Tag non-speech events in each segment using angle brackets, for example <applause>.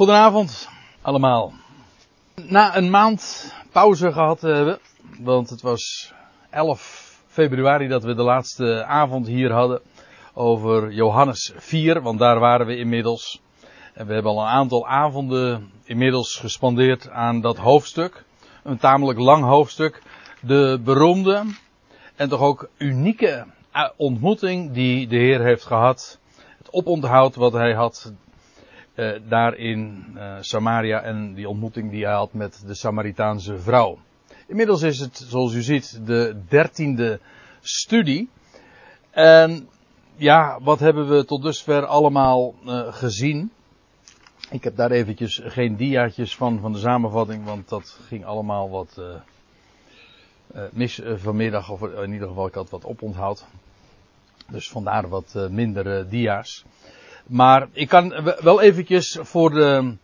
Goedenavond allemaal. Na een maand pauze gehad hebben, want het was 11 februari dat we de laatste avond hier hadden over Johannes 4, want daar waren we inmiddels. En we hebben al een aantal avonden inmiddels gespandeerd aan dat hoofdstuk. Een tamelijk lang hoofdstuk. De beroemde en toch ook unieke ontmoeting die de Heer heeft gehad. Het oponthoud wat hij had uh, daar in uh, Samaria en die ontmoeting die hij had met de Samaritaanse vrouw. Inmiddels is het, zoals u ziet, de dertiende studie. En ja, wat hebben we tot dusver allemaal uh, gezien? Ik heb daar eventjes geen diaatjes van, van de samenvatting, want dat ging allemaal wat mis vanmiddag, of in ieder geval ik had wat oponthoud. Dus vandaar wat minder dia's. Maar ik kan wel eventjes voor de,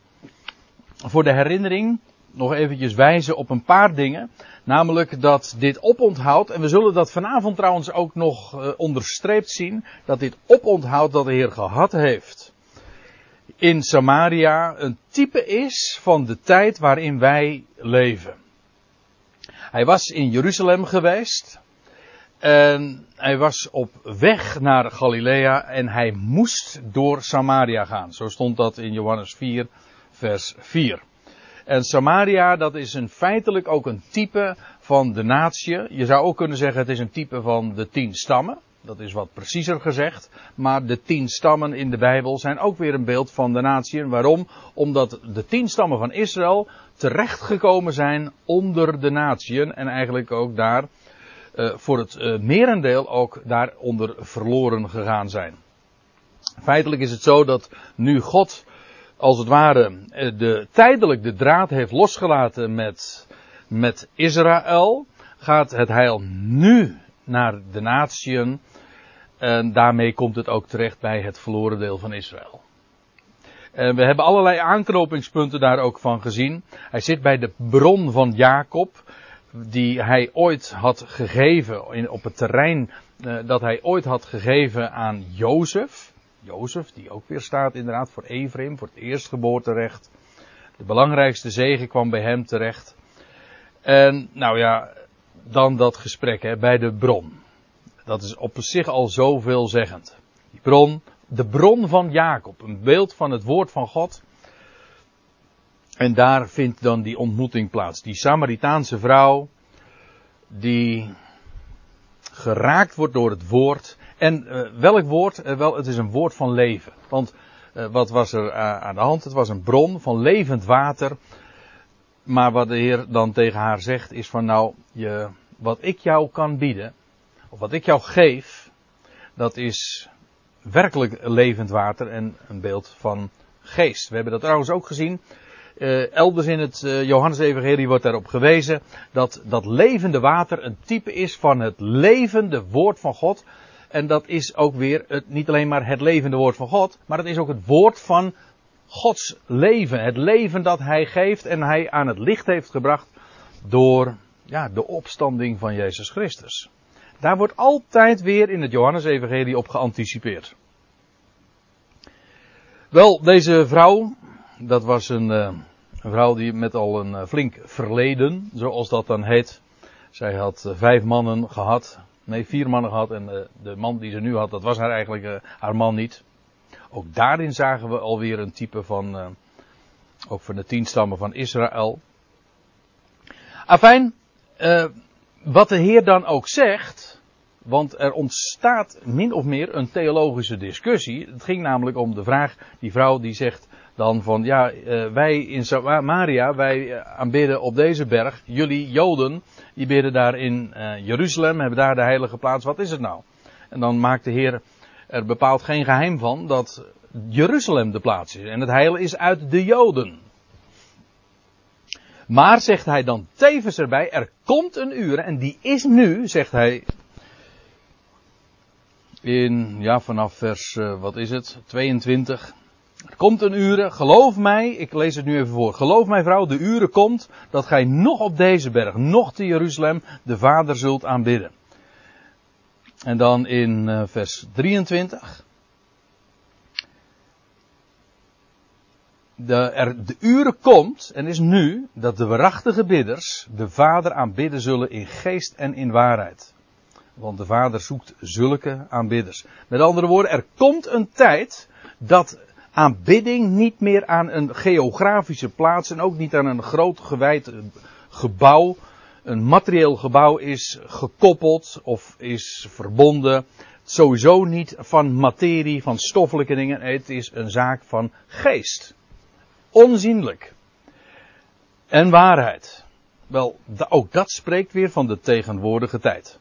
voor de herinnering nog eventjes wijzen op een paar dingen. Namelijk dat dit oponthoud, en we zullen dat vanavond trouwens ook nog uh, onderstreept zien, dat dit oponthoud dat de Heer gehad heeft in Samaria een type is van de tijd waarin wij leven. Hij was in Jeruzalem geweest. En hij was op weg naar Galilea en hij moest door Samaria gaan. Zo stond dat in Johannes 4, vers 4. En Samaria, dat is een feitelijk ook een type van de natie. Je zou ook kunnen zeggen, het is een type van de tien stammen. Dat is wat preciezer gezegd. Maar de tien stammen in de Bijbel zijn ook weer een beeld van de natie. Waarom? Omdat de tien stammen van Israël terechtgekomen zijn onder de natieën. En eigenlijk ook daar uh, voor het uh, merendeel ook daaronder verloren gegaan zijn. Feitelijk is het zo dat nu God als het ware uh, de, tijdelijk de draad heeft losgelaten met, met Israël, gaat het heil nu naar de natieën en daarmee komt het ook terecht bij het verloren deel van Israël. En we hebben allerlei aanknopingspunten daar ook van gezien. Hij zit bij de bron van Jacob die hij ooit had gegeven in, op het terrein uh, dat hij ooit had gegeven aan Jozef. Jozef, die ook weer staat inderdaad voor Ephraim, voor het eerstgeboorterecht. De belangrijkste zegen kwam bij hem terecht. En nou ja, dan dat gesprek hè, bij de bron. Dat is op zich al zo veelzeggend. Die bron, de bron van Jacob, een beeld van het woord van God. En daar vindt dan die ontmoeting plaats. Die Samaritaanse vrouw, die geraakt wordt door het woord. En uh, welk woord? Uh, wel, het is een woord van leven. Want uh, wat was er aan de hand? Het was een bron van levend water. Maar wat de Heer dan tegen haar zegt is van nou, je, wat ik jou kan bieden, of wat ik jou geef, dat is werkelijk levend water en een beeld van geest. We hebben dat trouwens ook gezien uh, elders in het uh, Johannes-evangelie wordt daarop gewezen dat dat levende water een type is van het levende woord van God. En dat is ook weer het, niet alleen maar het levende woord van God, maar het is ook het woord van Gods leven. Het leven dat Hij geeft en Hij aan het licht heeft gebracht door ja, de opstanding van Jezus Christus. Daar wordt altijd weer in het Johannes-evangelie op geanticipeerd. Wel, deze vrouw, dat was een, uh, een, vrouw die met al een uh, flink verleden, zoals dat dan heet. Zij had uh, vijf mannen gehad. Nee, vier mannen gehad. En de man die ze nu had, dat was haar eigenlijk haar man niet. Ook daarin zagen we alweer een type van, ook van de tien stammen van Israël. Afijn, wat de Heer dan ook zegt, want er ontstaat min of meer een theologische discussie. Het ging namelijk om de vraag, die vrouw die zegt, dan van ja, uh, wij in Samaria, wij eh, aanbidden op deze berg. Jullie Joden, die bidden daar in uh, Jeruzalem, hebben daar de heilige plaats. Wat is het nou? En dan maakt de Heer er bepaald geen geheim van dat Jeruzalem de plaats is. En het heil is uit de Joden. Maar zegt hij dan tevens erbij, er komt een uur, en die is nu, zegt hij in, ja, vanaf vers, wat is het, 22. Er komt een uren, geloof mij, ik lees het nu even voor. Geloof mij vrouw, de uren komt dat gij nog op deze berg, nog te Jeruzalem, de Vader zult aanbidden. En dan in uh, vers 23. de, er, de uren komt en is nu dat de waarachtige bidders de Vader aanbidden zullen in geest en in waarheid. Want de Vader zoekt zulke aanbidders. Met andere woorden, er komt een tijd dat aanbidding niet meer aan een geografische plaats en ook niet aan een groot gewijd gebouw, een materieel gebouw is gekoppeld of is verbonden. Sowieso niet van materie, van stoffelijke dingen. Het is een zaak van geest. Onzienlijk. En waarheid. Wel, ook dat spreekt weer van de tegenwoordige tijd.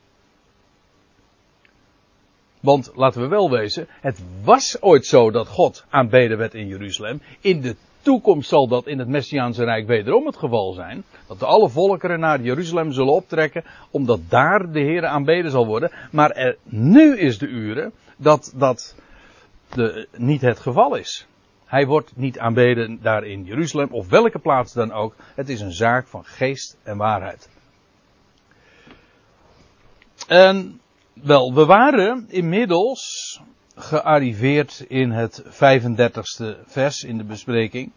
Want laten we wel wezen, het was ooit zo dat God aanbeden werd in Jeruzalem. In de toekomst zal dat in het Messiaanse Rijk wederom het geval zijn. Dat alle volkeren naar Jeruzalem zullen optrekken, omdat daar de Heer aanbeden zal worden. Maar er, nu is de uren dat dat de, niet het geval is. Hij wordt niet aanbeden daar in Jeruzalem of welke plaats dan ook. Het is een zaak van geest en waarheid. En wel, we waren inmiddels gearriveerd in het 35ste vers in de bespreking.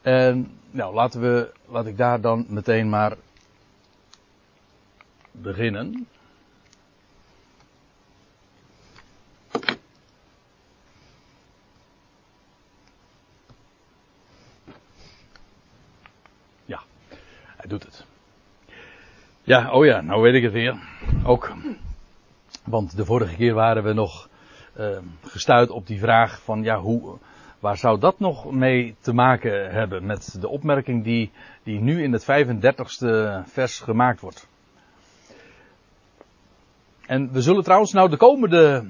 En nou, laten we, laat ik daar dan meteen maar beginnen. Ja, hij doet het. Ja, oh ja, nou weet ik het weer. Ook want de vorige keer waren we nog uh, gestuurd op die vraag van ja, hoe, waar zou dat nog mee te maken hebben met de opmerking die, die nu in het 35ste vers gemaakt wordt. En we zullen trouwens nou de komende,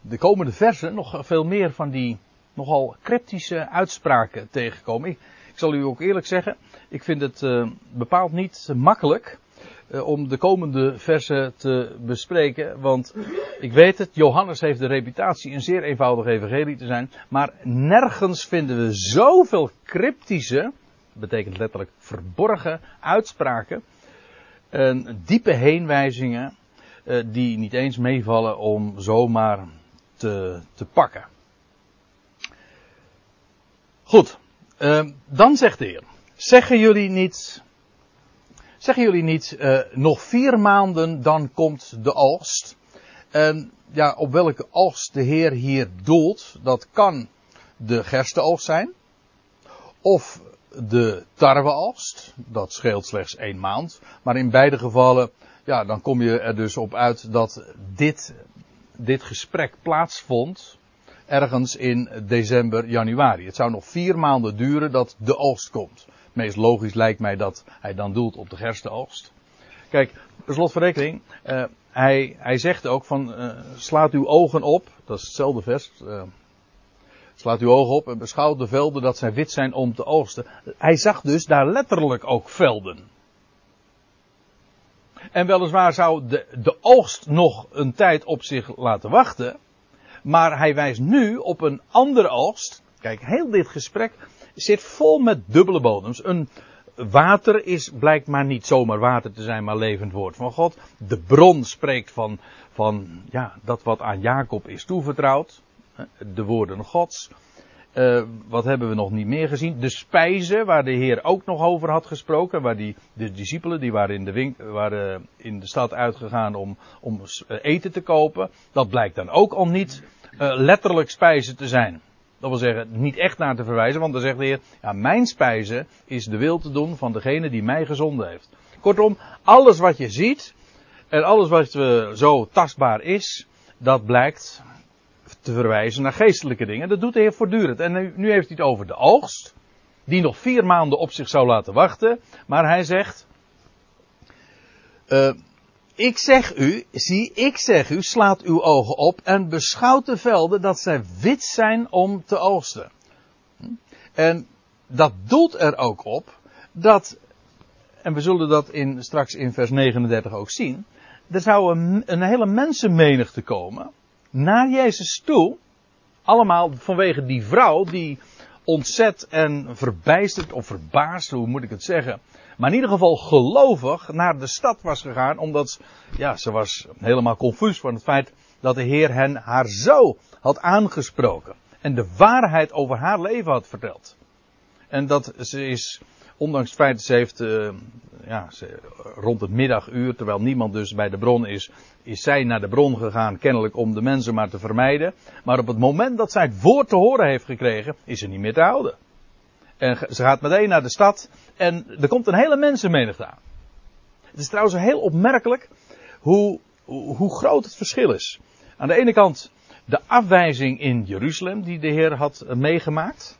de komende versen nog veel meer van die nogal cryptische uitspraken tegenkomen. Ik, zal u ook eerlijk zeggen, ik vind het uh, bepaald niet makkelijk eh, om de komende versen te bespreken. Want ik weet het, Johannes heeft de reputatie een zeer eenvoudige evangelie te zijn. Maar nergens vinden we zoveel cryptische, betekent letterlijk verborgen, uitspraken. En diepe heenwijzingen eh, die niet eens meevallen om zomaar te, te pakken. Goed, uh, dan zegt de Heer, zeggen jullie niet Zeggen jullie niet, uh, nog vier maanden dan komt de oogst? En ja, op welke oogst de Heer hier doelt, dat kan de gerstenoogst zijn. Of de tarweoogst, dat scheelt slechts één maand. Maar in beide gevallen, ja, dan kom je er dus op uit dat dit, dit gesprek plaatsvond ergens in december, januari. Het zou nog vier maanden duren dat de oogst komt meest logisch lijkt mij dat hij dan doelt op de gerstenoogst. Kijk, per slot van rekening, uh, hij, hij zegt ook van, uh, slaat uw ogen op, dat is hetzelfde vers, uh, slaat uw ogen op en beschouwt de velden dat zij wit zijn om te oogsten. Hij zag dus daar letterlijk ook velden. En weliswaar zou de, de oogst nog een tijd op zich laten wachten, maar hij wijst nu op een andere oogst. Kijk, heel dit gesprek zit vol met dubbele bodems. Een water is, blijkt maar niet zomaar water te zijn, maar levend woord van God. De bron spreekt van, van ja, dat wat aan Jacob is toevertrouwd. De woorden Gods. Uh, wat hebben we nog niet meer gezien? De spijzen, waar de Heer ook nog over had gesproken. Waar die, de discipelen, die waren in de, waren in de stad uitgegaan om, om eten te kopen. Dat blijkt dan ook al niet uh, letterlijk spijzen te zijn. Dat wil zeggen, niet echt naar te verwijzen, want dan zegt de Heer, ja, mijn spijze is de wil te doen van degene die mij gezonden heeft. Kortom, alles wat je ziet en alles wat zo tastbaar is, dat blijkt te verwijzen naar geestelijke dingen. Dat doet de Heer voortdurend. En nu, heeft hij het over de oogst, die nog vier maanden op zich zou laten wachten, maar hij zegt, uh, ik zeg u, zie, ik zeg u, slaat uw ogen op en beschouwt de velden dat zij wit zijn om te oogsten. En dat doelt er ook op dat, en we zullen dat in, straks in vers 39 ook zien, er zou een, een hele mensenmenigte komen naar Jezus toe, allemaal vanwege die vrouw die ontzet en verbijsterd of verbaasd, hoe moet ik het zeggen, maar in ieder geval gelovig naar de stad was gegaan, omdat ja, ze was helemaal confus van het feit dat de Heer hen haar zo had aangesproken en de waarheid over haar leven had verteld. En dat ze is, ondanks het feit dat ze heeft, uh, ja, rond het middaguur, terwijl niemand dus bij de bron is, is zij naar de bron gegaan, kennelijk om de mensen maar te vermijden. Maar op het moment dat zij het woord te horen heeft gekregen, is ze niet meer te houden. En ze gaat meteen naar de stad en er komt een hele mensenmenigte aan. Het is trouwens heel opmerkelijk hoe, hoe groot het verschil is. Aan de ene kant de afwijzing in Jeruzalem die de Heer had meegemaakt.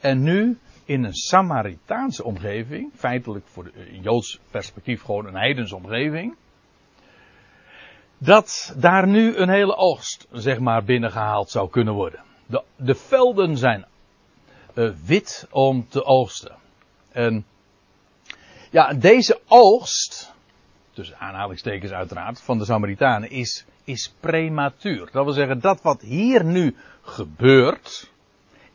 En nu in een Samaritaanse omgeving, feitelijk voor een Joods perspectief gewoon een heidense omgeving. Dat daar nu een hele oogst, zeg maar, binnengehaald zou kunnen worden. De, de velden zijn uh, wit om te oogsten. En ja, deze oogst, tussen aanhalingstekens uiteraard, van de Samaritanen is, is prematuur. Dat wil zeggen, dat wat hier nu gebeurt,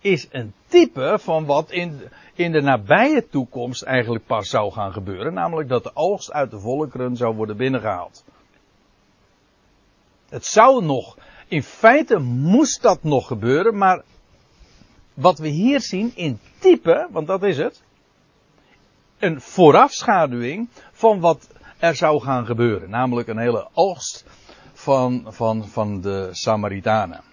is een type van wat in, in de nabije toekomst eigenlijk pas zou gaan gebeuren. Namelijk dat de oogst uit de volkeren zou worden binnengehaald. Het zou nog, in feite moest dat nog gebeuren, maar wat we hier zien in type, want dat is het, een voorafschaduwing van wat er zou gaan gebeuren. Namelijk een hele oogst van, van, van de Samaritanen.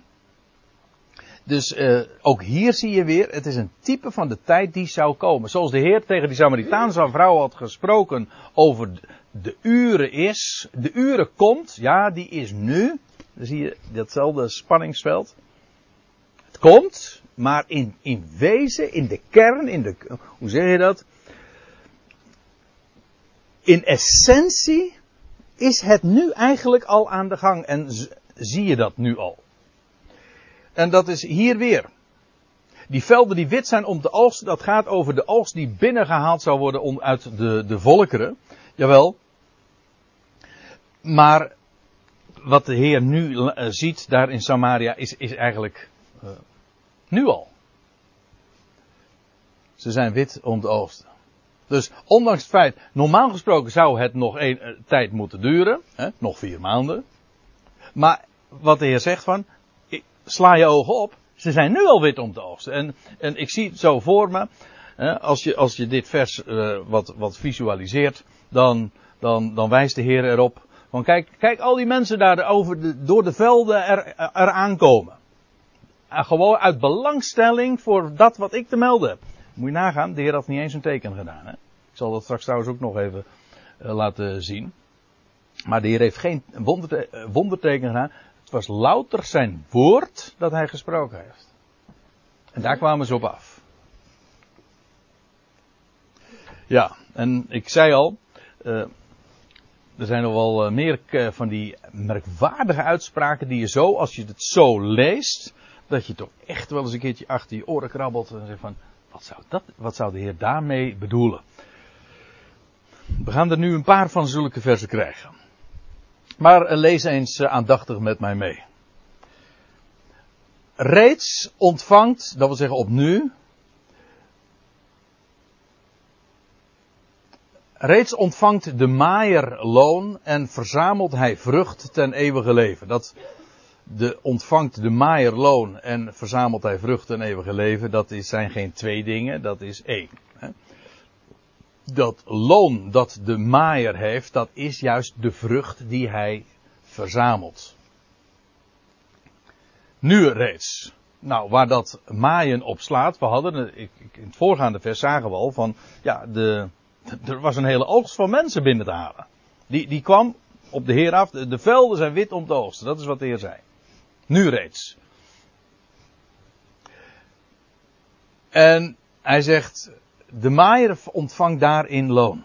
Dus uh, ook hier zie je weer, het is een type van de tijd die zou komen. Zoals de Heer tegen die Samaritaanse vrouw had gesproken over de uren is, de uren komt, ja, die is nu. Dan zie je datzelfde spanningsveld. Het komt, maar in, in wezen, in de kern, in de, hoe zeg je dat? In essentie is het nu eigenlijk al aan de gang en zie je dat nu al. En dat is hier weer. Die velden die wit zijn om te oogsten, dat gaat over de oogst die binnengehaald zou worden uit de, de volkeren. Jawel. Maar wat de Heer nu uh, ziet daar in Samaria is, is eigenlijk uh, nu al. Ze zijn wit om te oogsten. Dus ondanks het feit, normaal gesproken zou het nog een uh, tijd moeten duren, hè, nog vier maanden. Maar wat de Heer zegt van, sla je ogen op, ze zijn nu al wit om te oogsten. En, en ik zie het zo voor me, als, je, als je dit vers uh, wat, wat visualiseert, dan, dan, dan wijst de Heer erop. Van kijk, kijk al die mensen daar over de, door de velden er, er aankomen. En gewoon uit belangstelling voor dat wat ik te melden heb. Moet je nagaan, de Heer had niet eens een teken gedaan. Hè? Ik zal dat straks trouwens ook nog even uh, laten zien. Maar de Heer heeft geen wonderte, wonderteken gedaan. Het was louter zijn woord dat hij gesproken heeft. En daar kwamen ze op af. Ja, en ik zei al, uh, er zijn nog wel meer van die merkwaardige uitspraken die je zo, als je het zo leest, dat je toch echt wel eens een keertje achter je oren krabbelt en zegt van, wat zou, dat, wat zou de Heer daarmee bedoelen? We gaan er nu een paar van zulke versen krijgen. Maar lees eens aandachtig met mij mee. Reeds ontvangt, dat wil zeggen opnieuw. Reeds ontvangt de maaier loon en verzamelt hij vrucht ten eeuwige leven. Dat de, ontvangt de maaier loon en verzamelt hij vrucht ten eeuwige leven. Dat is, zijn geen twee dingen, dat is één. Dat loon dat de maaier heeft, dat is juist de vrucht die hij verzamelt. Nu reeds. Nou, waar dat maaien op slaat, we hadden, in het voorgaande vers zagen we al van, ja, de, <laughs> er was een hele oogst van mensen binnen te halen. Die, die kwam op de Heer af, de, de velden zijn wit om te oogsten, dat is wat de Heer zei. Nu reeds. En hij zegt, de maaier ontvangt daarin loon.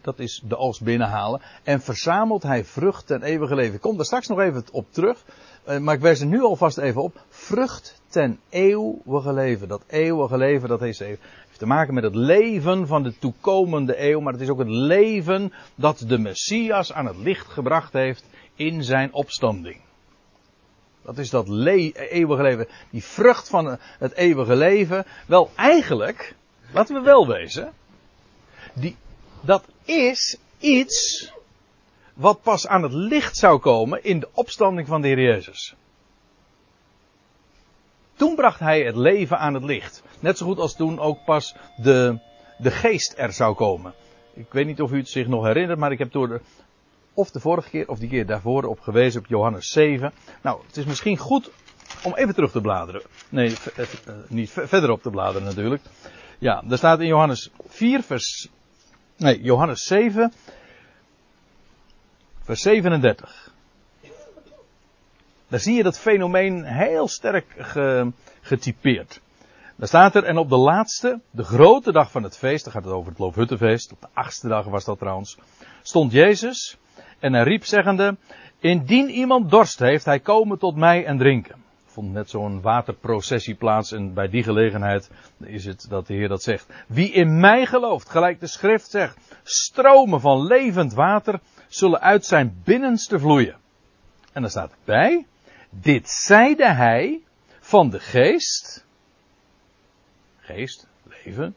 Dat is de oogst binnenhalen. En verzamelt hij vrucht ten eeuwige leven. Ik kom daar straks nog even op terug. Eh, maar ik wijs er nu alvast even op. Vrucht ten eeuwige leven. Dat eeuwige leven, dat heeft, te maken met het leven van de toekomende eeuw. Maar het is ook het leven dat de Messias aan het licht gebracht heeft in zijn opstanding. Dat is dat eeuwige leven. Die vrucht van het eeuwige leven. Wel, eigenlijk, laten we wel wezen. Die, dat is iets wat pas aan het licht zou komen in de opstanding van de Heer Jezus. Toen bracht hij het leven aan het licht. Net zo goed als toen ook pas de, de geest er zou komen. Ik weet niet of u het zich nog herinnert, maar ik heb door de, of de vorige keer of die keer daarvoor op gewezen op Johannes 7. Nou, het is misschien goed om even terug te bladeren. Nee, eh, niet verder op te bladeren natuurlijk. Ja, daar staat in Johannes 4 vers, nee, Johannes 7 vers 37. Daar zie je dat fenomeen heel sterk getypeerd. Daar staat er, en op de laatste, de grote dag van het feest, dan gaat het over het Loofhuttenfeest, op de achtste dag was dat trouwens, stond Jezus en hij riep zeggende, indien iemand dorst heeft, hij komen tot mij en drinken. Vond net zo'n waterprocessie plaats en bij die gelegenheid is het dat de Heer dat zegt. Wie in mij gelooft, gelijk de schrift zegt, stromen van levend water zullen uit zijn binnenste vloeien. En dan staat erbij, dit zeide hij van de geest, geest, leven,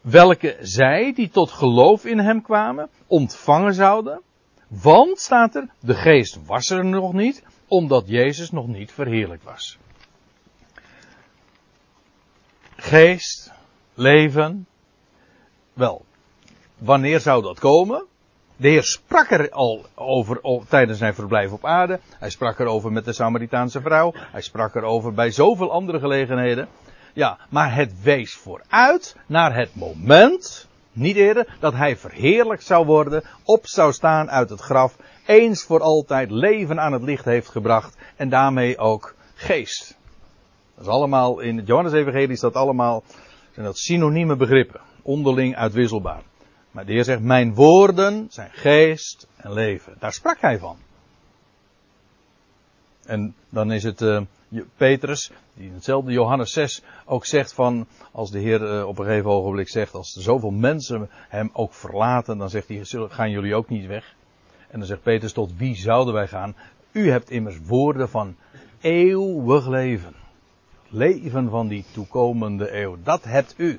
welke zij die tot geloof in hem kwamen, ontvangen zouden. Want, staat er, de geest was er nog niet, omdat Jezus nog niet verheerlijk was. Geest, leven. Wel, wanneer zou dat komen? De Heer sprak er al over, tijdens zijn verblijf op aarde. Hij sprak erover met de Samaritaanse vrouw. Hij sprak erover bij zoveel andere gelegenheden. Ja, maar het wees vooruit naar het moment, niet eerder, dat hij verheerlijkt zou worden, op zou staan uit het graf, eens voor altijd leven aan het licht heeft gebracht en daarmee ook geest. Dat is allemaal, in het Johannes-evangelie is dat allemaal, zijn dat synonieme begrippen, onderling uitwisselbaar. Maar de Heer zegt, mijn woorden zijn geest en leven. Daar sprak hij van. En dan is het uh, Petrus, die in hetzelfde Johannes 6 ook zegt van, als de Heer uh, op een gegeven ogenblik zegt, als zoveel mensen hem ook verlaten, dan zegt hij, gaan jullie ook niet weg? En dan zegt Petrus, tot wie zouden wij gaan? U hebt immers woorden van eeuwig leven. Leven van die toekomende eeuw. Dat hebt u.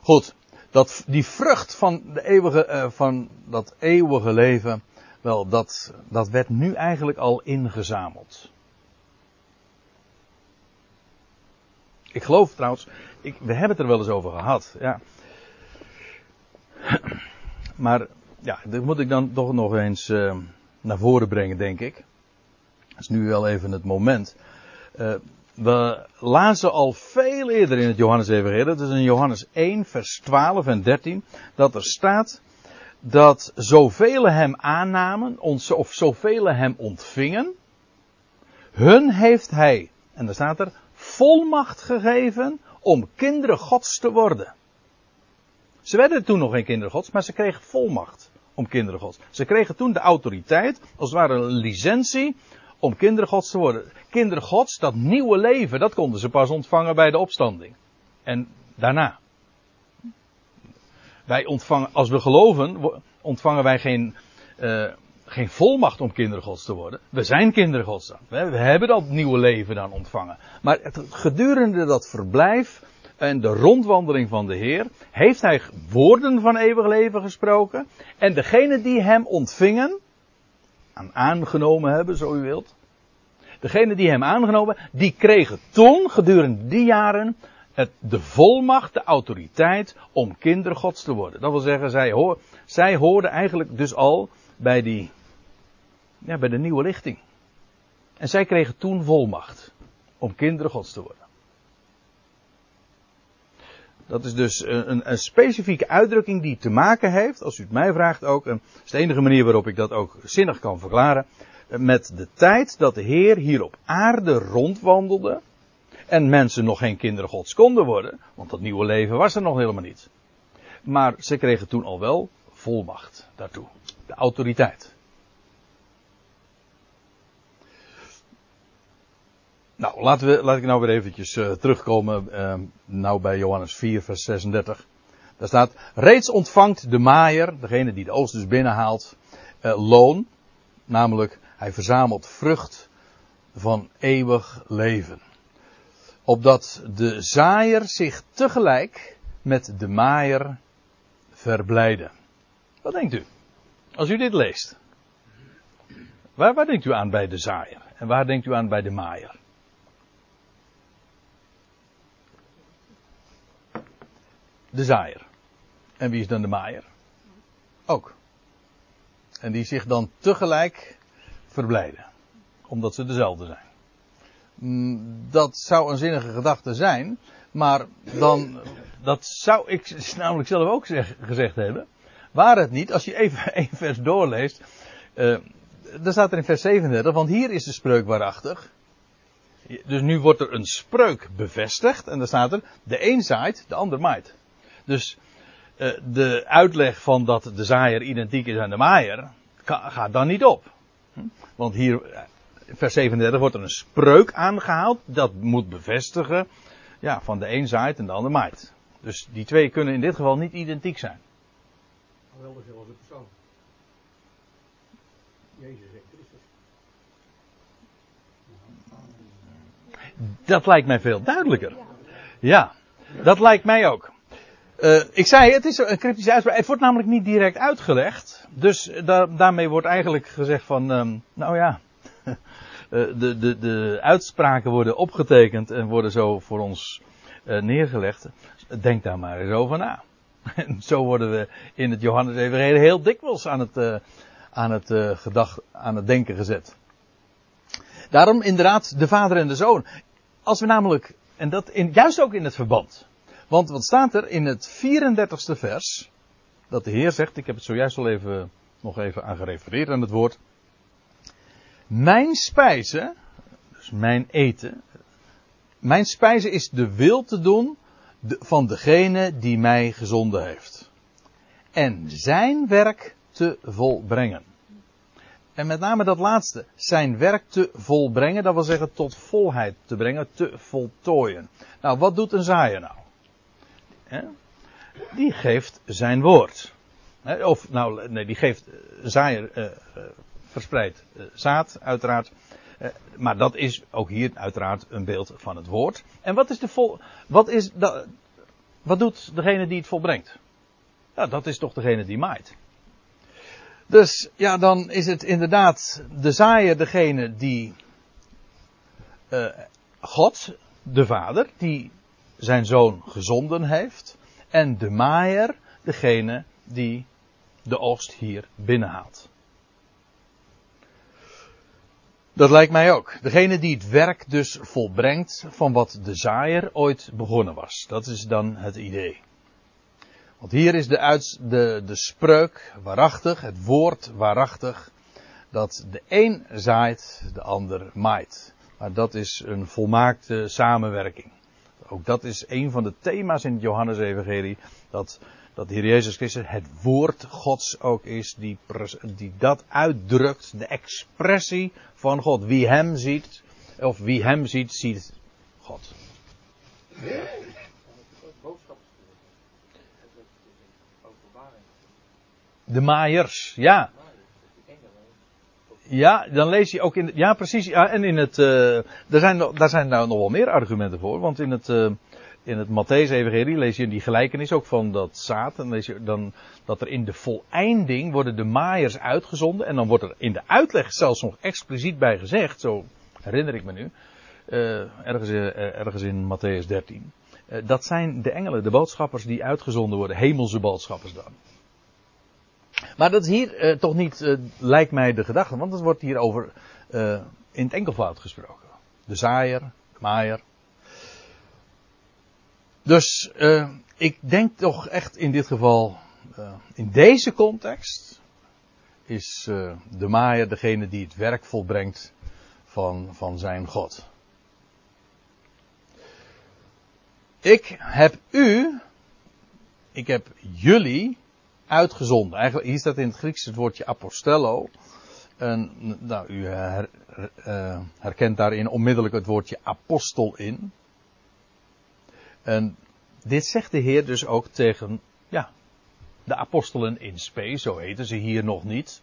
Goed, dat, die vrucht van, de eeuwige, uh, van dat eeuwige leven, wel, dat, dat werd nu eigenlijk al ingezameld. Ik geloof trouwens, ik, we hebben het er wel eens over gehad, ja. Maar, ja, dat moet ik dan toch nog eens uh, naar voren brengen, denk ik. Dat is nu wel even het moment. Uh, we lazen al veel eerder in het Johannes-evangelie, dat is in Johannes 1, vers 12 en 13, dat er staat dat zoveel hem aannamen, of zoveel hem ontvingen, hun heeft hij, en daar staat er, volmacht gegeven om kinderen gods te worden. Ze werden toen nog geen kinderen gods, maar ze kregen volmacht om kinderen gods. Ze kregen toen de autoriteit, als het ware een licentie, om kinderen gods te worden. Kinderen gods, dat nieuwe leven, dat konden ze pas ontvangen bij de opstanding. En daarna. Wij ontvangen, als we geloven, ontvangen wij geen, uh, geen volmacht om kinderen gods te worden. We zijn kinderen gods dan. We hebben dat nieuwe leven dan ontvangen. Maar gedurende dat verblijf en de rondwandeling van de Heer, heeft hij woorden van eeuwig leven gesproken. En degene die hem ontvingen, aan aangenomen hebben, zo u wilt. Degene die hem aangenomen, die kregen toen, gedurende die jaren, het, de volmacht, de autoriteit om kinderen gods te worden. Dat wil zeggen, zij, hoor, zij hoorden eigenlijk dus al bij die, ja, bij de nieuwe lichting. En zij kregen toen volmacht om kinderen gods te worden. Dat is dus een, een, specifieke uitdrukking die te maken heeft, als u het mij vraagt ook, en dat is de enige manier waarop ik dat ook zinnig kan verklaren, met de tijd dat de Heer hier op aarde rondwandelde en mensen nog geen kinderen gods konden worden, want dat nieuwe leven was er nog helemaal niet. Maar ze kregen toen al wel volmacht daartoe, de autoriteit. Nou, laten we, laat ik nou weer eventjes uh, terugkomen uh, nou bij Johannes 4, vers 36. Daar staat, reeds ontvangt de maaier, degene die de oost dus binnenhaalt, uh, loon. Namelijk, hij verzamelt vrucht van eeuwig leven. Opdat de zaaier zich tegelijk met de maaier verblijden. Wat denkt u? Als u dit leest. Waar, waar denkt u aan bij de zaaier? En waar denkt u aan bij de maaier? De zaaier. En wie is dan de maaier? Ook. En die zich dan tegelijk verblijden. Omdat ze dezelfde zijn. Mm, dat zou een zinnige gedachte zijn. Maar dan, dat zou ik namelijk zelf ook zeg, gezegd hebben. Waar het niet, als je even <laughs> één vers doorleest. Uh, dan staat er in vers 37, want hier is de spreuk waarachtig. Dus nu wordt er een spreuk bevestigd. En dan staat er, de een zaait, de ander maait. Dus uh, de uitleg van dat de zaaier identiek is aan de maaier, gaat dan niet op. Hm? Want hier, eh, vers 37, wordt er een spreuk aangehaald. Dat moet bevestigen ja, van de een zaait en de ander maait. Dus die twee kunnen in dit geval niet identiek zijn. Wel dezelfde persoon. Jezus en Christus. Dat lijkt mij veel duidelijker. Ja, dat lijkt mij ook. Uh, ik zei, het is een cryptische uitspraak. Het wordt namelijk niet direct uitgelegd. Dus da daarmee wordt eigenlijk gezegd van, um, nou ja, Eh, de, de, de uitspraken worden opgetekend en worden zo voor ons uh, neergelegd. Denk daar maar eens over na. <laughs> En zo worden we in het Johannes Evangelie heel dikwijls aan het, uh, aan het gedacht, aan het denken gezet. Daarom inderdaad de vader en de zoon. Als we namelijk, en dat juist ook in het verband. Want wat staat er in het 34ste vers? Dat de Heer zegt, ik heb het zojuist al even, nog even aan gerefereerd aan het woord. Mijn spijze, dus mijn eten, mijn spijze is de wil te doen van degene die mij gezonden heeft. En zijn werk te volbrengen. En met name dat laatste, zijn werk te volbrengen, dat wil zeggen tot volheid te brengen, te voltooien. Nou, wat doet een zaaier nou? Die geeft zijn woord. Of, nou, nee, die geeft, een zaaier uh, verspreid uh, zaad, uiteraard. Uh, maar dat is ook hier uiteraard een beeld van het woord. En wat is de vol, wat is dat, wat doet degene die het volbrengt? Ja, dat is toch degene die maait. Dus ja, dan is het inderdaad de zaaier degene die uh, God, de Vader, die zijn zoon gezonden heeft. En de maaier degene die de oogst hier binnenhaalt. Dat lijkt mij ook. Degene die het werk dus volbrengt van wat de zaaier ooit begonnen was. Dat is dan het idee. Want hier is de, de, de spreuk waarachtig, het woord waarachtig, dat de een zaait, de ander maait. Maar dat is een volmaakte samenwerking. Ook dat is een van de thema's in het Johannes-evangelie, dat dat de Heer Jezus Christus het woord Gods ook is die, die dat uitdrukt, de expressie van God. Wie hem ziet, of wie hem ziet, ziet God. De maaiers, ja. Ja, dan lees je ook in. Ja, precies. Ja, en in het. Uh, er zijn, daar zijn nou nog wel meer argumenten voor. Want in het. Uh, in het Matthäus-evangelie lees je die gelijkenis ook van dat zaad. En lees je dan dat er in de voleinding worden de maaiers uitgezonden. En dan wordt er in de uitleg zelfs nog expliciet bij gezegd, zo herinner ik me nu, uh, ergens, uh, ergens in Matthäus 13. Uh, dat zijn de engelen, de boodschappers die uitgezonden worden, hemelse boodschappers dan. Maar dat is hier toch niet, lijkt mij, de gedachte, want het wordt hier over in het enkelvoud gesproken. De zaaier, de maaier, dus uh, ik denk toch echt in dit geval, uh, in deze context, is uh, de maaier degene die het werk volbrengt van, van zijn God. Ik heb u, ik heb jullie uitgezonden. Eigenlijk, hier staat in het Grieks het woordje apostello. En nou, u her, herkent daarin onmiddellijk het woordje apostel in. En dit zegt de Heer dus ook tegen, ja, de apostelen in spe, zo heten ze hier nog niet.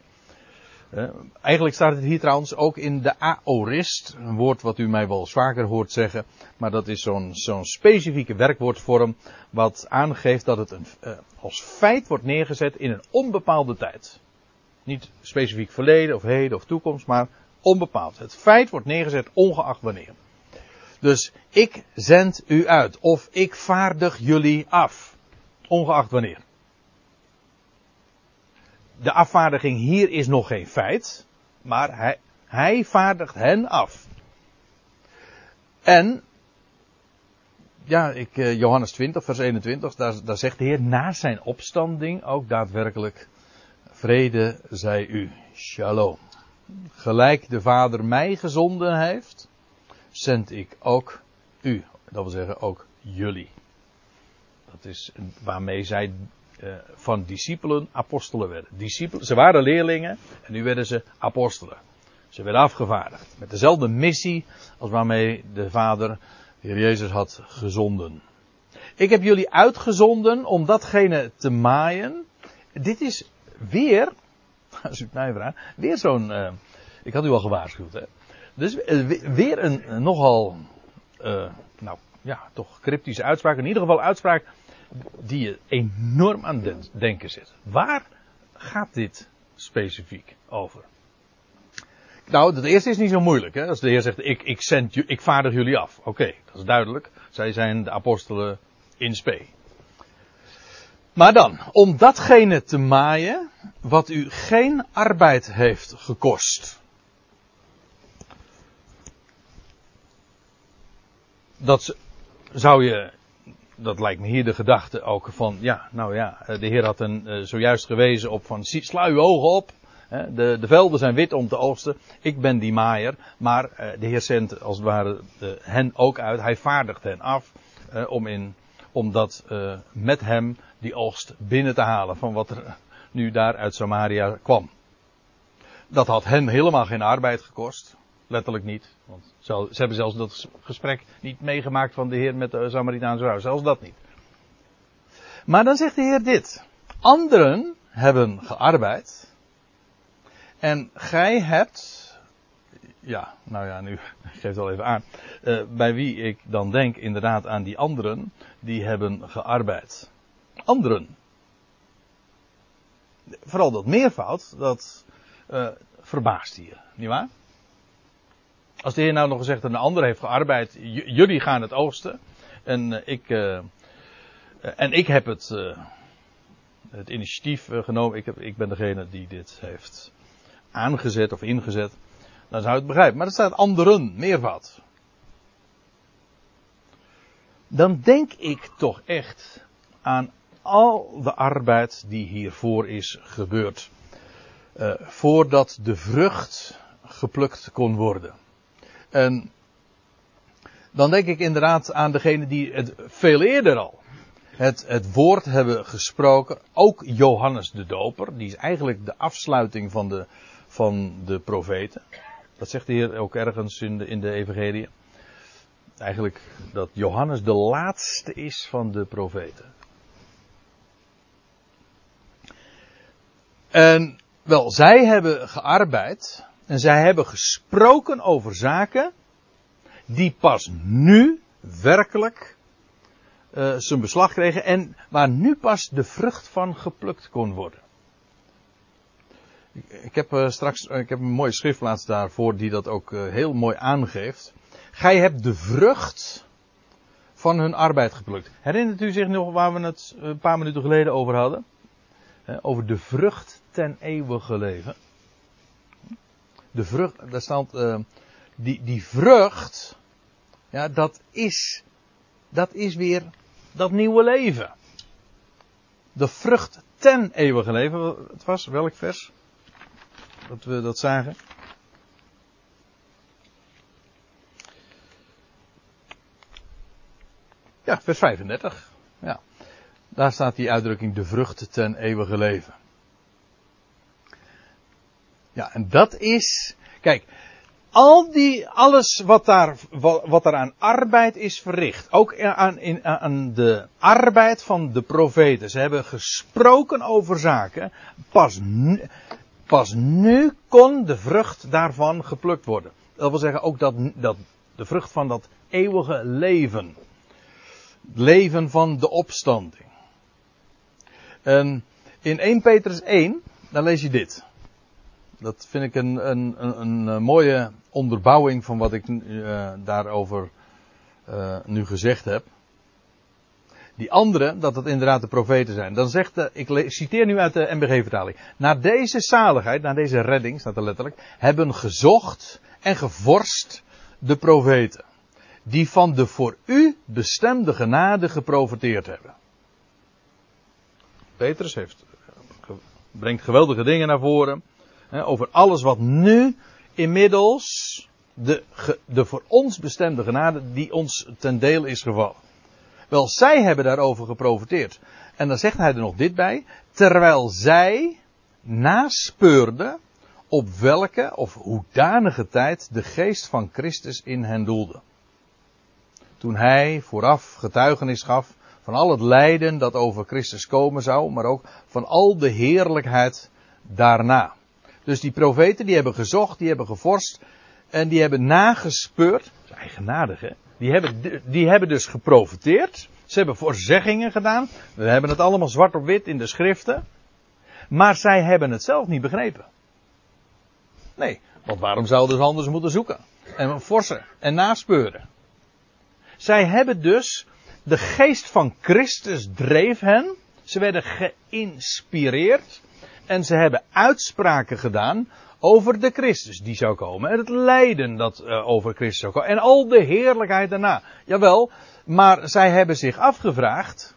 Uh, eigenlijk staat het hier trouwens ook in de aorist, een woord wat u mij wel vaker hoort zeggen, maar dat is zo'n specifieke werkwoordvorm wat aangeeft dat het een, uh, als feit wordt neergezet in een onbepaalde tijd. Niet specifiek verleden of heden of toekomst, maar onbepaald. Het feit wordt neergezet ongeacht wanneer. Dus ik zend u uit of ik vaardig jullie af. Ongeacht wanneer. De afvaardiging hier is nog geen feit, maar hij, hij vaardigt hen af. En, ja, ik, eh, Johannes 20, vers 21, daar, daar zegt de Heer na zijn opstanding ook daadwerkelijk, vrede zij u, shalom. Gelijk de Vader mij gezonden heeft, zend ik ook u. Dat wil zeggen ook jullie. Dat is waarmee zij uh, van discipelen apostelen werden. Discipelen, ze waren leerlingen en nu werden ze apostelen. Ze werden afgevaardigd. Met dezelfde missie als waarmee de Vader, de Heer Jezus, had gezonden. Ik heb jullie uitgezonden om datgene te maaien. Dit is weer, <laughs> als u het mij vraagt, weer zo'n. Uh, ik had u al gewaarschuwd, hè. Dus uh, weer een nogal, nou ja, toch cryptische uitspraak. In ieder geval uitspraak die je enorm aan het denken zet. Waar gaat dit specifiek over? Nou, het eerste is niet zo moeilijk. Hè? Als de Heer zegt, ik, ik, ik vaardig jullie af. Oké, dat is duidelijk. Zij zijn de apostelen in spe. Maar dan, om datgene te maaien wat u geen arbeid heeft gekost. Dat zou je dat lijkt me hier de gedachte ook van, ja, nou ja, de Heer had een uh, zojuist gewezen op van, sla uw ogen op. De, de velden zijn wit om te oogsten. Ik ben die maaier. Maar uh, de Heer zendt als het ware hen ook uit. Hij vaardigt hen af om, in, om dat met hem die oogst binnen te halen van wat er nu daar uit Samaria kwam. Dat had hen helemaal geen arbeid gekost. Letterlijk niet. Want ze hebben zelfs dat gesprek niet meegemaakt van de Heer met de Samaritaanse vrouw. Zelfs dat niet. Maar dan zegt de Heer dit. Anderen hebben gearbeid. En gij hebt. Ja, nou ja, nu <laughs> ik geef het al even aan. Uh, bij wie ik dan denk inderdaad aan die anderen. Die hebben gearbeid. Anderen. Vooral dat meervoud, dat uh, verbaast hier, nietwaar? Als de Heer nou nog gezegd dat een ander heeft gearbeid, jullie gaan het oogsten. En uh, ik, uh, en ik heb het, het initiatief genomen. Ik, heb, ik ben degene die dit heeft aangezet of ingezet. Dan zou je het begrijpen. Maar er staat anderen, meervat. Dan denk ik toch echt aan al de arbeid die hiervoor is gebeurd. voordat de vrucht geplukt kon worden. En dan denk ik inderdaad aan degene die het veel eerder al het, het woord hebben gesproken. Ook Johannes de Doper, die is eigenlijk de afsluiting van de, van de profeten. Dat zegt de Heer ook ergens in de, in de Evangelie. Eigenlijk dat Johannes de laatste is van de profeten. En wel, zij hebben gearbeid en zij hebben gesproken over zaken die pas nu werkelijk uh, zijn beslag kregen en waar nu pas de vrucht van geplukt kon worden. Ik, heb uh, straks ik heb een mooie schriftplaats daarvoor die dat ook heel mooi aangeeft. Gij hebt de vrucht van hun arbeid geplukt. Herinnert u zich nog waar we het een paar minuten geleden over hadden? over de vrucht ten eeuwige leven de vrucht, daar staat, uh, die, die vrucht, ja, dat is, dat is weer dat nieuwe leven. De vrucht ten eeuwige leven, het was, welk vers? Dat we dat zagen. Ja, vers 35. Ja. Daar staat die uitdrukking de vrucht ten eeuwige leven. Ja, en dat is, kijk, al die, alles wat daar, wat er aan arbeid is verricht, ook aan, in, aan de arbeid van de profeten. Ze hebben gesproken over zaken, pas nu, pas nu kon de vrucht daarvan geplukt worden. Dat wil zeggen ook dat, dat de vrucht van dat eeuwige leven. leven van de opstanding. En in 1 Petrus 1, dan lees je dit. Dat vind ik een, een, een, een eh, mooie onderbouwing van wat ik uh, daarover uh, nu gezegd heb. Die andere, dat het inderdaad de profeten zijn. Dan zegt, de, ik citeer nu uit de MBG-vertaling. Naar deze zaligheid, naar deze redding, staat er letterlijk, hebben gezocht en gevorst de profeten. Die van de voor u bestemde genade geprofiteerd hebben. Petrus heeft, brengt geweldige dingen naar voren. Over alles wat nu inmiddels de, de voor ons bestemde genade die ons ten deel is gevallen. Wel, zij hebben daarover geprofiteerd. En dan zegt hij er nog dit bij. Terwijl zij naspeurden op welke of hoedanige tijd de geest van Christus in hen doelde. Toen hij vooraf getuigenis gaf van al het lijden dat over Christus komen zou, maar ook van al de heerlijkheid daarna. Dus die profeten die hebben gezocht, die hebben gevorst en die hebben nagespeurd. Dat is eigenaardig hè. Die hebben, die hebben dus geprofiteerd. Ze hebben voorzeggingen gedaan. We hebben het allemaal zwart op wit in de schriften. Maar zij hebben het zelf niet begrepen. Nee, want waarom zouden ze anders moeten zoeken? En forsen en naspeuren. Zij hebben dus, de geest van Christus dreef hen. Ze werden geïnspireerd. En ze hebben uitspraken gedaan over de Christus die zou komen. En het lijden dat uh, over Christus zou komen. En al de heerlijkheid daarna. Jawel, maar zij hebben zich afgevraagd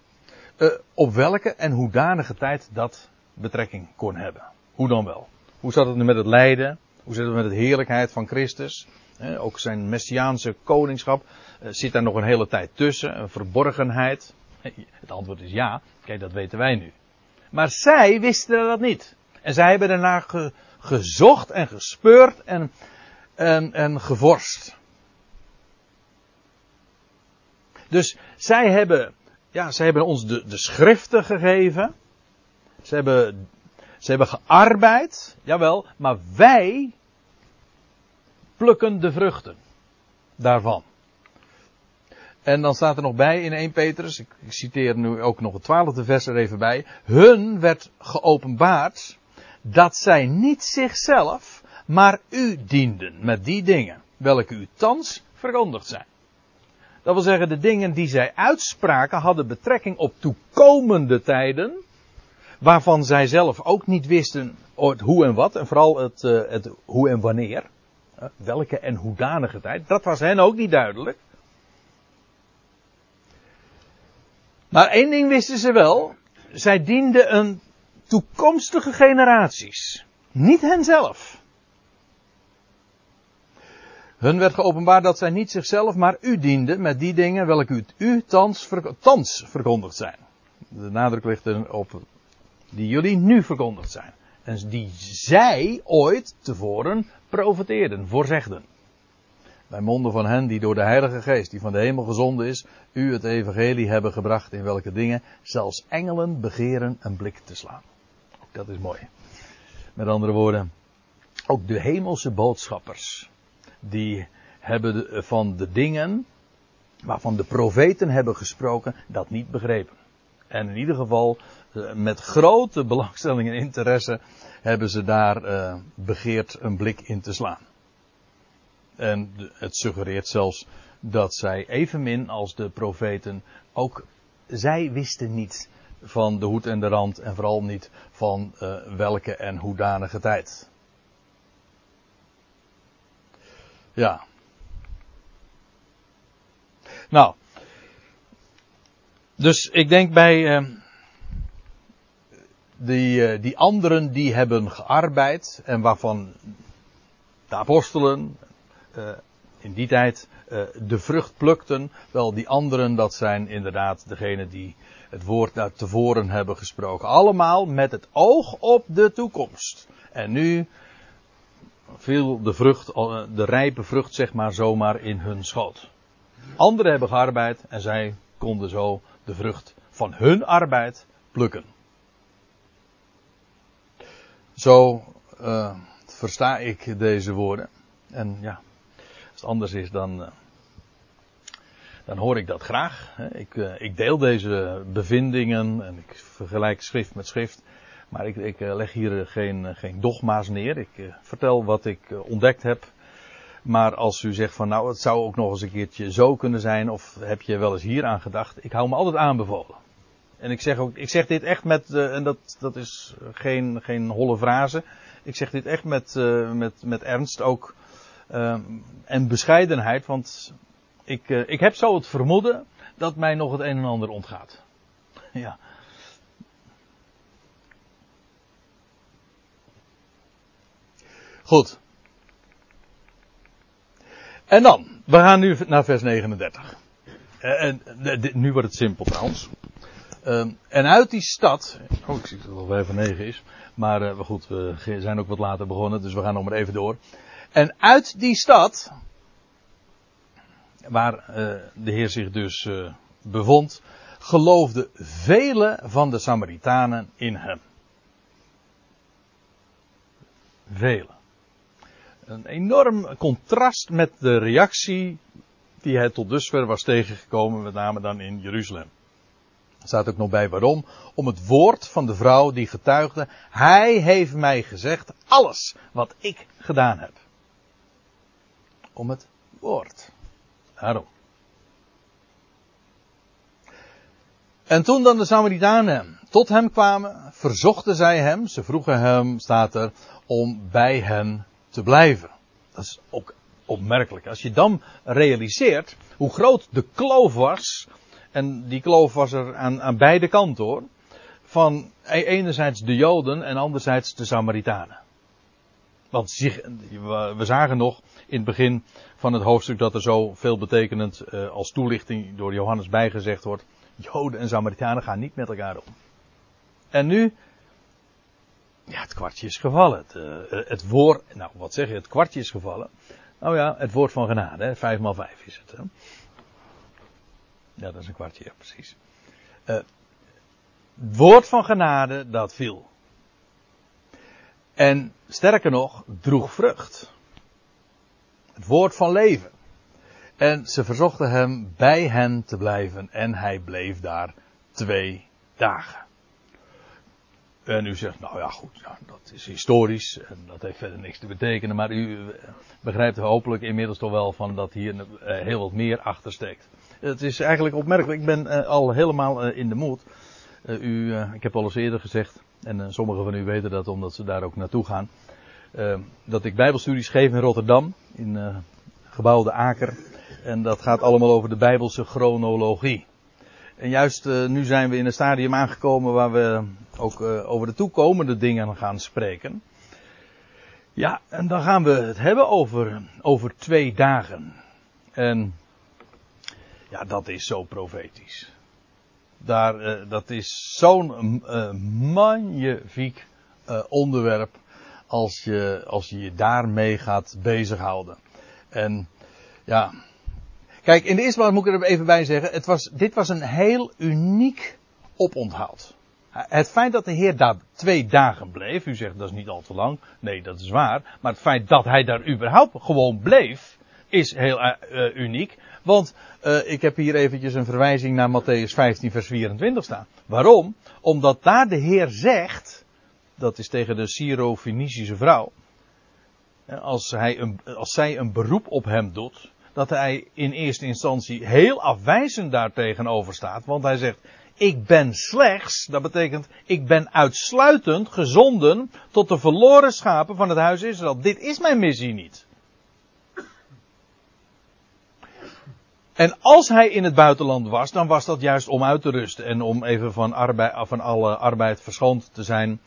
uh, op welke en hoedanige tijd dat betrekking kon hebben. Hoe dan wel? Hoe zat het nu met het lijden? Hoe zit het met de heerlijkheid van Christus? Eh, ook zijn messiaanse koningschap. Uh, zit daar nog een hele tijd tussen? Een verborgenheid? Het antwoord is ja. Kijk, dat weten wij nu. Maar zij wisten dat niet. En zij hebben daarna ge, gezocht en gespeurd en, en, en gevorst. Dus zij hebben, ja, zij hebben ons de, de schriften gegeven. Ze hebben, ze hebben gearbeid, jawel, maar wij plukken de vruchten daarvan. En dan staat er nog bij in 1 Petrus, ik citeer nu ook nog het twaalfde vers er even bij. Hun werd geopenbaard dat zij niet zichzelf, maar u dienden met die dingen, welke u thans verkondigd zijn. Dat wil zeggen, de dingen die zij uitspraken hadden betrekking op toekomende tijden, waarvan zij zelf ook niet wisten hoe en wat, en vooral het, uh, het hoe en wanneer, welke en hoedanige tijd, dat was hen ook niet duidelijk. Maar één ding wisten ze wel, zij dienden een toekomstige generaties. Niet henzelf. Hun werd geopenbaard dat zij niet zichzelf, maar u dienden met die dingen welke u thans, thans verkondigd zijn. De nadruk ligt erop die jullie nu verkondigd zijn. En die zij ooit tevoren profeteerden, voorzegden. Bij monden van hen die door de Heilige Geest, die van de hemel gezonden is, u het evangelie hebben gebracht in welke dingen zelfs engelen begeren een blik te slaan. Dat is mooi. Met andere woorden, ook de hemelse boodschappers, die hebben van de dingen waarvan de profeten hebben gesproken, dat niet begrepen. En in ieder geval, eh, met grote belangstelling en interesse, hebben ze daar uh, begeerd een blik in te slaan. En het suggereert zelfs dat zij evenmin als de profeten ook zij wisten niet van de hoed en de rand en vooral niet van uh, welke en hoedanige tijd. Ja. Nou. Dus ik denk bij uh, die, uh, die anderen die hebben gearbeid en waarvan de apostelen in die tijd de vrucht plukten, wel die anderen dat zijn inderdaad degene die het woord daar tevoren hebben gesproken. Allemaal met het oog op de toekomst. En nu viel de vrucht, de rijpe vrucht zeg maar zomaar in hun schoot. Anderen hebben gearbeid en zij konden zo de vrucht van hun arbeid plukken. Zo versta ik deze woorden. En ja, anders is dan. Uh, dan hoor ik dat graag. Ik, eh, ik deel deze bevindingen en ik vergelijk schrift met schrift. Maar ik, ik eh, leg hier geen, geen dogma's neer. Ik vertel wat ik ontdekt heb. Maar als u zegt van nou, het zou ook nog eens een keertje zo kunnen zijn. Of heb je wel eens hier aan gedacht. Ik hou me altijd aanbevolen. En ik zeg ook, ik zeg dit echt met, en dat, dat is geen, geen holle frase. Ik zeg dit echt met, met, met ernst ook. En bescheidenheid. Want ik, ik heb zo het vermoeden dat mij nog het een en ander ontgaat. <laughs> ja. Goed. En dan, we gaan nu naar vers 39. Eh, en, nu wordt het simpel trouwens. Ehm, en uit die stad. Oh, ik zie dat het al vijf van negen is. Maar uh, goed, we zijn ook wat later begonnen, dus we gaan nog maar even door. En uit die stad. Waar uh, de Heer zich dus bevond. Geloofden vele van de Samaritanen in hem. Velen een enorm contrast met de reactie die hij tot dusver was tegengekomen, met name dan in Jeruzalem. Er staat ook nog bij waarom. Om het woord van de vrouw die getuigde. Hij heeft mij gezegd alles wat ik gedaan heb. Om het woord. Daarom. En toen dan de Samaritanen tot hem kwamen, verzochten zij hem, ze vroegen hem, staat er, om bij hen te blijven. Dat is ook opmerkelijk. Als je dan realiseert hoe groot de kloof was. En die kloof was er aan, aan beide kanten hoor. Van e-, enerzijds de Joden en anderzijds de Samaritanen. Want zich, we zagen nog in het begin van het hoofdstuk dat er zo veel betekenend eh, als toelichting door Johannes bijgezegd wordt. Joden en Samaritanen gaan niet met elkaar om. En nu ja, het kwartje is gevallen. Het, uh, het woord, nou wat zeg je, het kwartje is gevallen. Nou ja, het woord van genade, hè? 5 x 5 is het. Ja, dat is een kwartje, ja, precies. Uh, het woord van genade, dat viel. En sterker nog, droeg vrucht. Het woord van leven. En ze verzochten hem bij hen te blijven en hij bleef daar twee dagen. En u zegt, nou ja goed, dat is historisch en dat heeft verder niks te betekenen. Maar u eh, begrijpt hopelijk inmiddels toch wel van dat hier eh, heel wat meer achter steekt. Het is eigenlijk opmerkelijk, ik ben uh, al helemaal in de moed. U, ik heb al eens eerder gezegd, en sommigen van u weten dat omdat ze daar ook naartoe gaan. dat ik bijbelstudies geef in Rotterdam, in gebouw De Aker. En dat gaat allemaal over de bijbelse chronologie. En juist uh, nu zijn we in een stadium aangekomen waar we ook uh, over de toekomende dingen gaan spreken. Ja, en dan gaan we het hebben over, over twee dagen. En ja, dat is zo profetisch. Daar, uh, dat is zo'n magnifiek onderwerp als je, als je daarmee gaat bezighouden. En ja, Kijk, in de eerste plaats moet ik er even bij zeggen, het was, dit was een heel uniek oponthoud. Het feit dat de Heer daar twee dagen bleef, u zegt dat is niet al te lang, nee dat is waar, maar het feit dat hij daar überhaupt gewoon bleef, is heel uh, uniek. Want uh, ik heb hier eventjes een verwijzing naar Matthäus 15 vers 24 staan. Waarom? Omdat daar de Heer zegt, dat is tegen de Syro-Fenicische vrouw, als, hij een, als zij een beroep op hem doet, dat hij in eerste instantie heel afwijzend daartegenover staat. Want hij zegt, ik ben slechts, dat betekent, ik ben uitsluitend gezonden tot de verloren schapen van het huis Israël. Dit is mijn missie niet. En als hij in het buitenland was, dan was dat juist om uit te rusten en om even van, arbeid, van alle arbeid verschoond te zijn.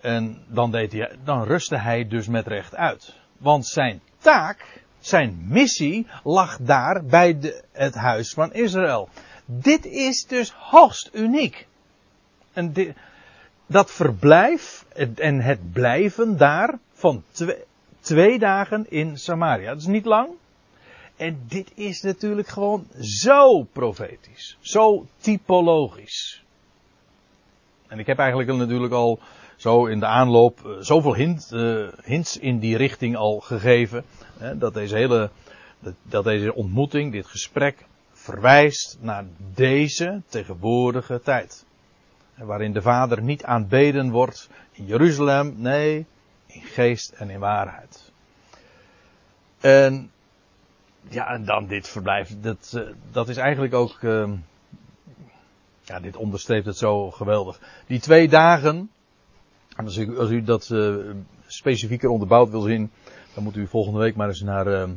En dan, deed hij, dan rustte hij dus met recht uit. Want zijn taak zijn missie lag daar bij de, het huis van Israël. Dit is dus hoogst uniek. En dat verblijf en het blijven daar van twee, twee dagen in Samaria. Dat is niet lang. En dit is natuurlijk gewoon zo profetisch. Zo typologisch. En ik heb eigenlijk natuurlijk al zo in de aanloop uh, zoveel hint, uh, hints in die richting al gegeven. Hè, dat deze hele, dat deze ontmoeting, dit gesprek, verwijst naar deze tegenwoordige tijd. waarin de Vader niet aanbeden wordt in Jeruzalem, nee, in geest en in waarheid. En ja, en dan dit verblijf, dat, eh, dat is eigenlijk ook, uh, ja, dit onderstreept het zo geweldig. Die twee dagen, en als u, als u dat uh, specifieker onderbouwd wil zien, dan moet u volgende week maar eens naar, uh,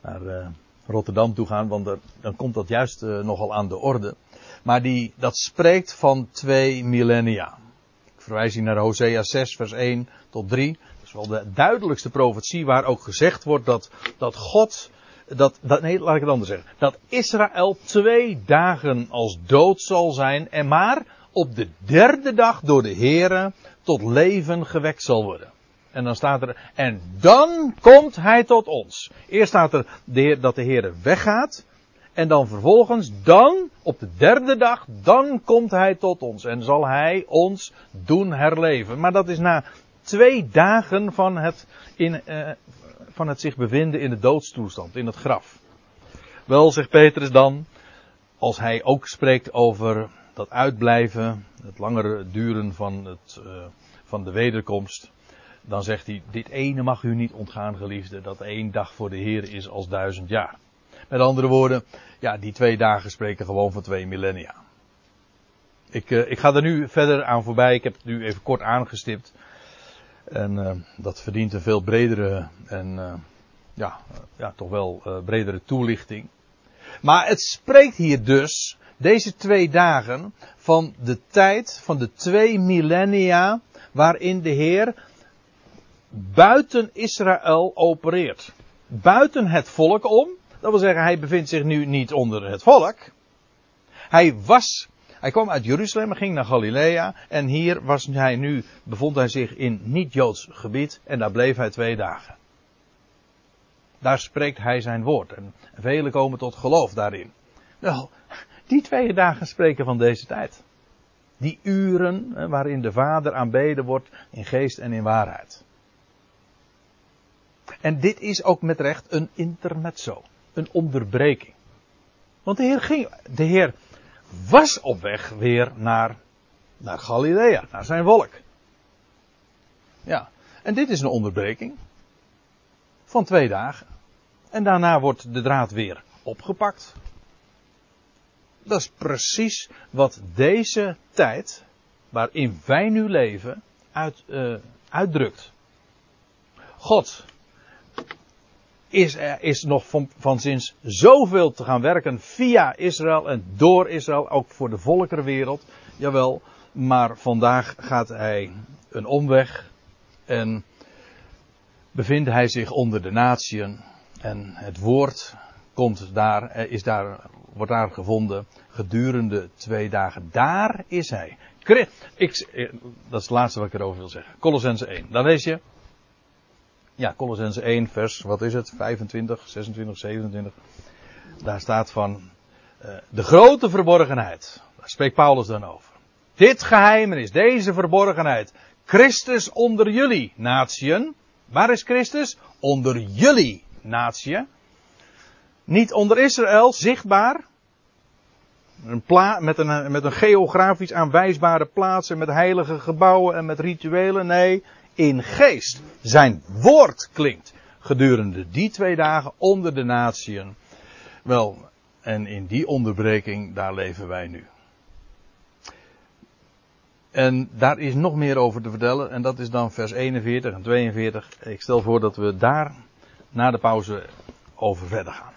naar Rotterdam toe gaan, want dan komt dat juist nogal aan de orde. Maar die, dat spreekt van twee millennia. Ik verwijs hier naar Hosea 6 vers 1 tot 3. Dat is wel de duidelijkste profetie waar ook gezegd wordt dat, dat God dat, dat, nee, laat ik het anders zeggen. Dat Israël twee dagen als dood zal zijn en maar op de derde dag door de Here tot leven gewekt zal worden. En dan staat er, en dan komt hij tot ons. Eerst staat er de heer, dat de Heer weggaat. En dan vervolgens, dan, op de derde dag, dan komt hij tot ons. En zal hij ons doen herleven. Maar dat is na twee dagen van het, in, uh, van het zich bevinden in de doodstoestand, in het graf. Wel, zegt Petrus dan, als hij ook spreekt over dat uitblijven, het langere duren van, het, uh, van de wederkomst, dan zegt hij, dit ene mag u niet ontgaan, geliefde, dat één dag voor de Heer is als duizend jaar. Met andere woorden, ja, die twee dagen spreken gewoon van twee millennia. Ik, uh, ik ga er nu verder aan voorbij, ik heb het nu even kort aangestipt. En uh, dat verdient een veel bredere en uh, ja, ja, toch wel uh, bredere toelichting. Maar het spreekt hier dus, deze twee dagen, van de tijd van de twee millennia waarin de Heer buiten Israël opereert. Buiten het volk om. Dat wil zeggen, hij bevindt zich nu niet onder het volk. Hij was hij kwam uit Jeruzalem ging naar Galilea. En hier was hij nu, bevond hij zich in niet-Joods gebied. En daar bleef hij twee dagen. Daar spreekt hij zijn woord. En velen komen tot geloof daarin. Wel, die twee dagen spreken van deze tijd. Die uren waarin de Vader aanbeden wordt in geest en in waarheid. En dit is ook met recht een intermezzo. Een onderbreking. Want de Heer ging, de Heer was op weg weer naar, naar Galilea, naar zijn volk. Ja, en dit is een onderbreking van twee dagen. En daarna wordt de draad weer opgepakt. Dat is precies wat deze tijd, waarin wij nu leven, uit, uh, uitdrukt. God is, er is nog van, van zins zoveel te gaan werken via Israël en door Israël, ook voor de volkerenwereld. Jawel, maar vandaag gaat hij een omweg en bevindt hij zich onder de natieën en het woord komt daar, is daar, wordt daar gevonden gedurende twee dagen. Daar is hij. Ik, dat is het laatste wat ik erover wil zeggen. Colossense 1. Dan lees je. Ja, Colossense 1, vers, wat is het? 25, 26, 27. Daar staat van uh, de grote verborgenheid. Daar spreekt Paulus dan over. Dit geheim is deze verborgenheid. Christus onder jullie, natieën. Waar is Christus? Onder jullie, natie. Niet onder Israël, zichtbaar. Een met, een, met een geografisch aanwijsbare plaats en met heilige gebouwen en met rituelen. Nee, in geest. Zijn woord klinkt gedurende die twee dagen onder de natieën. Wel, en in die onderbreking, daar leven wij nu. En daar is nog meer over te vertellen. En dat is dan vers 41 en 42. Ik stel voor dat we daar na de pauze over verder gaan.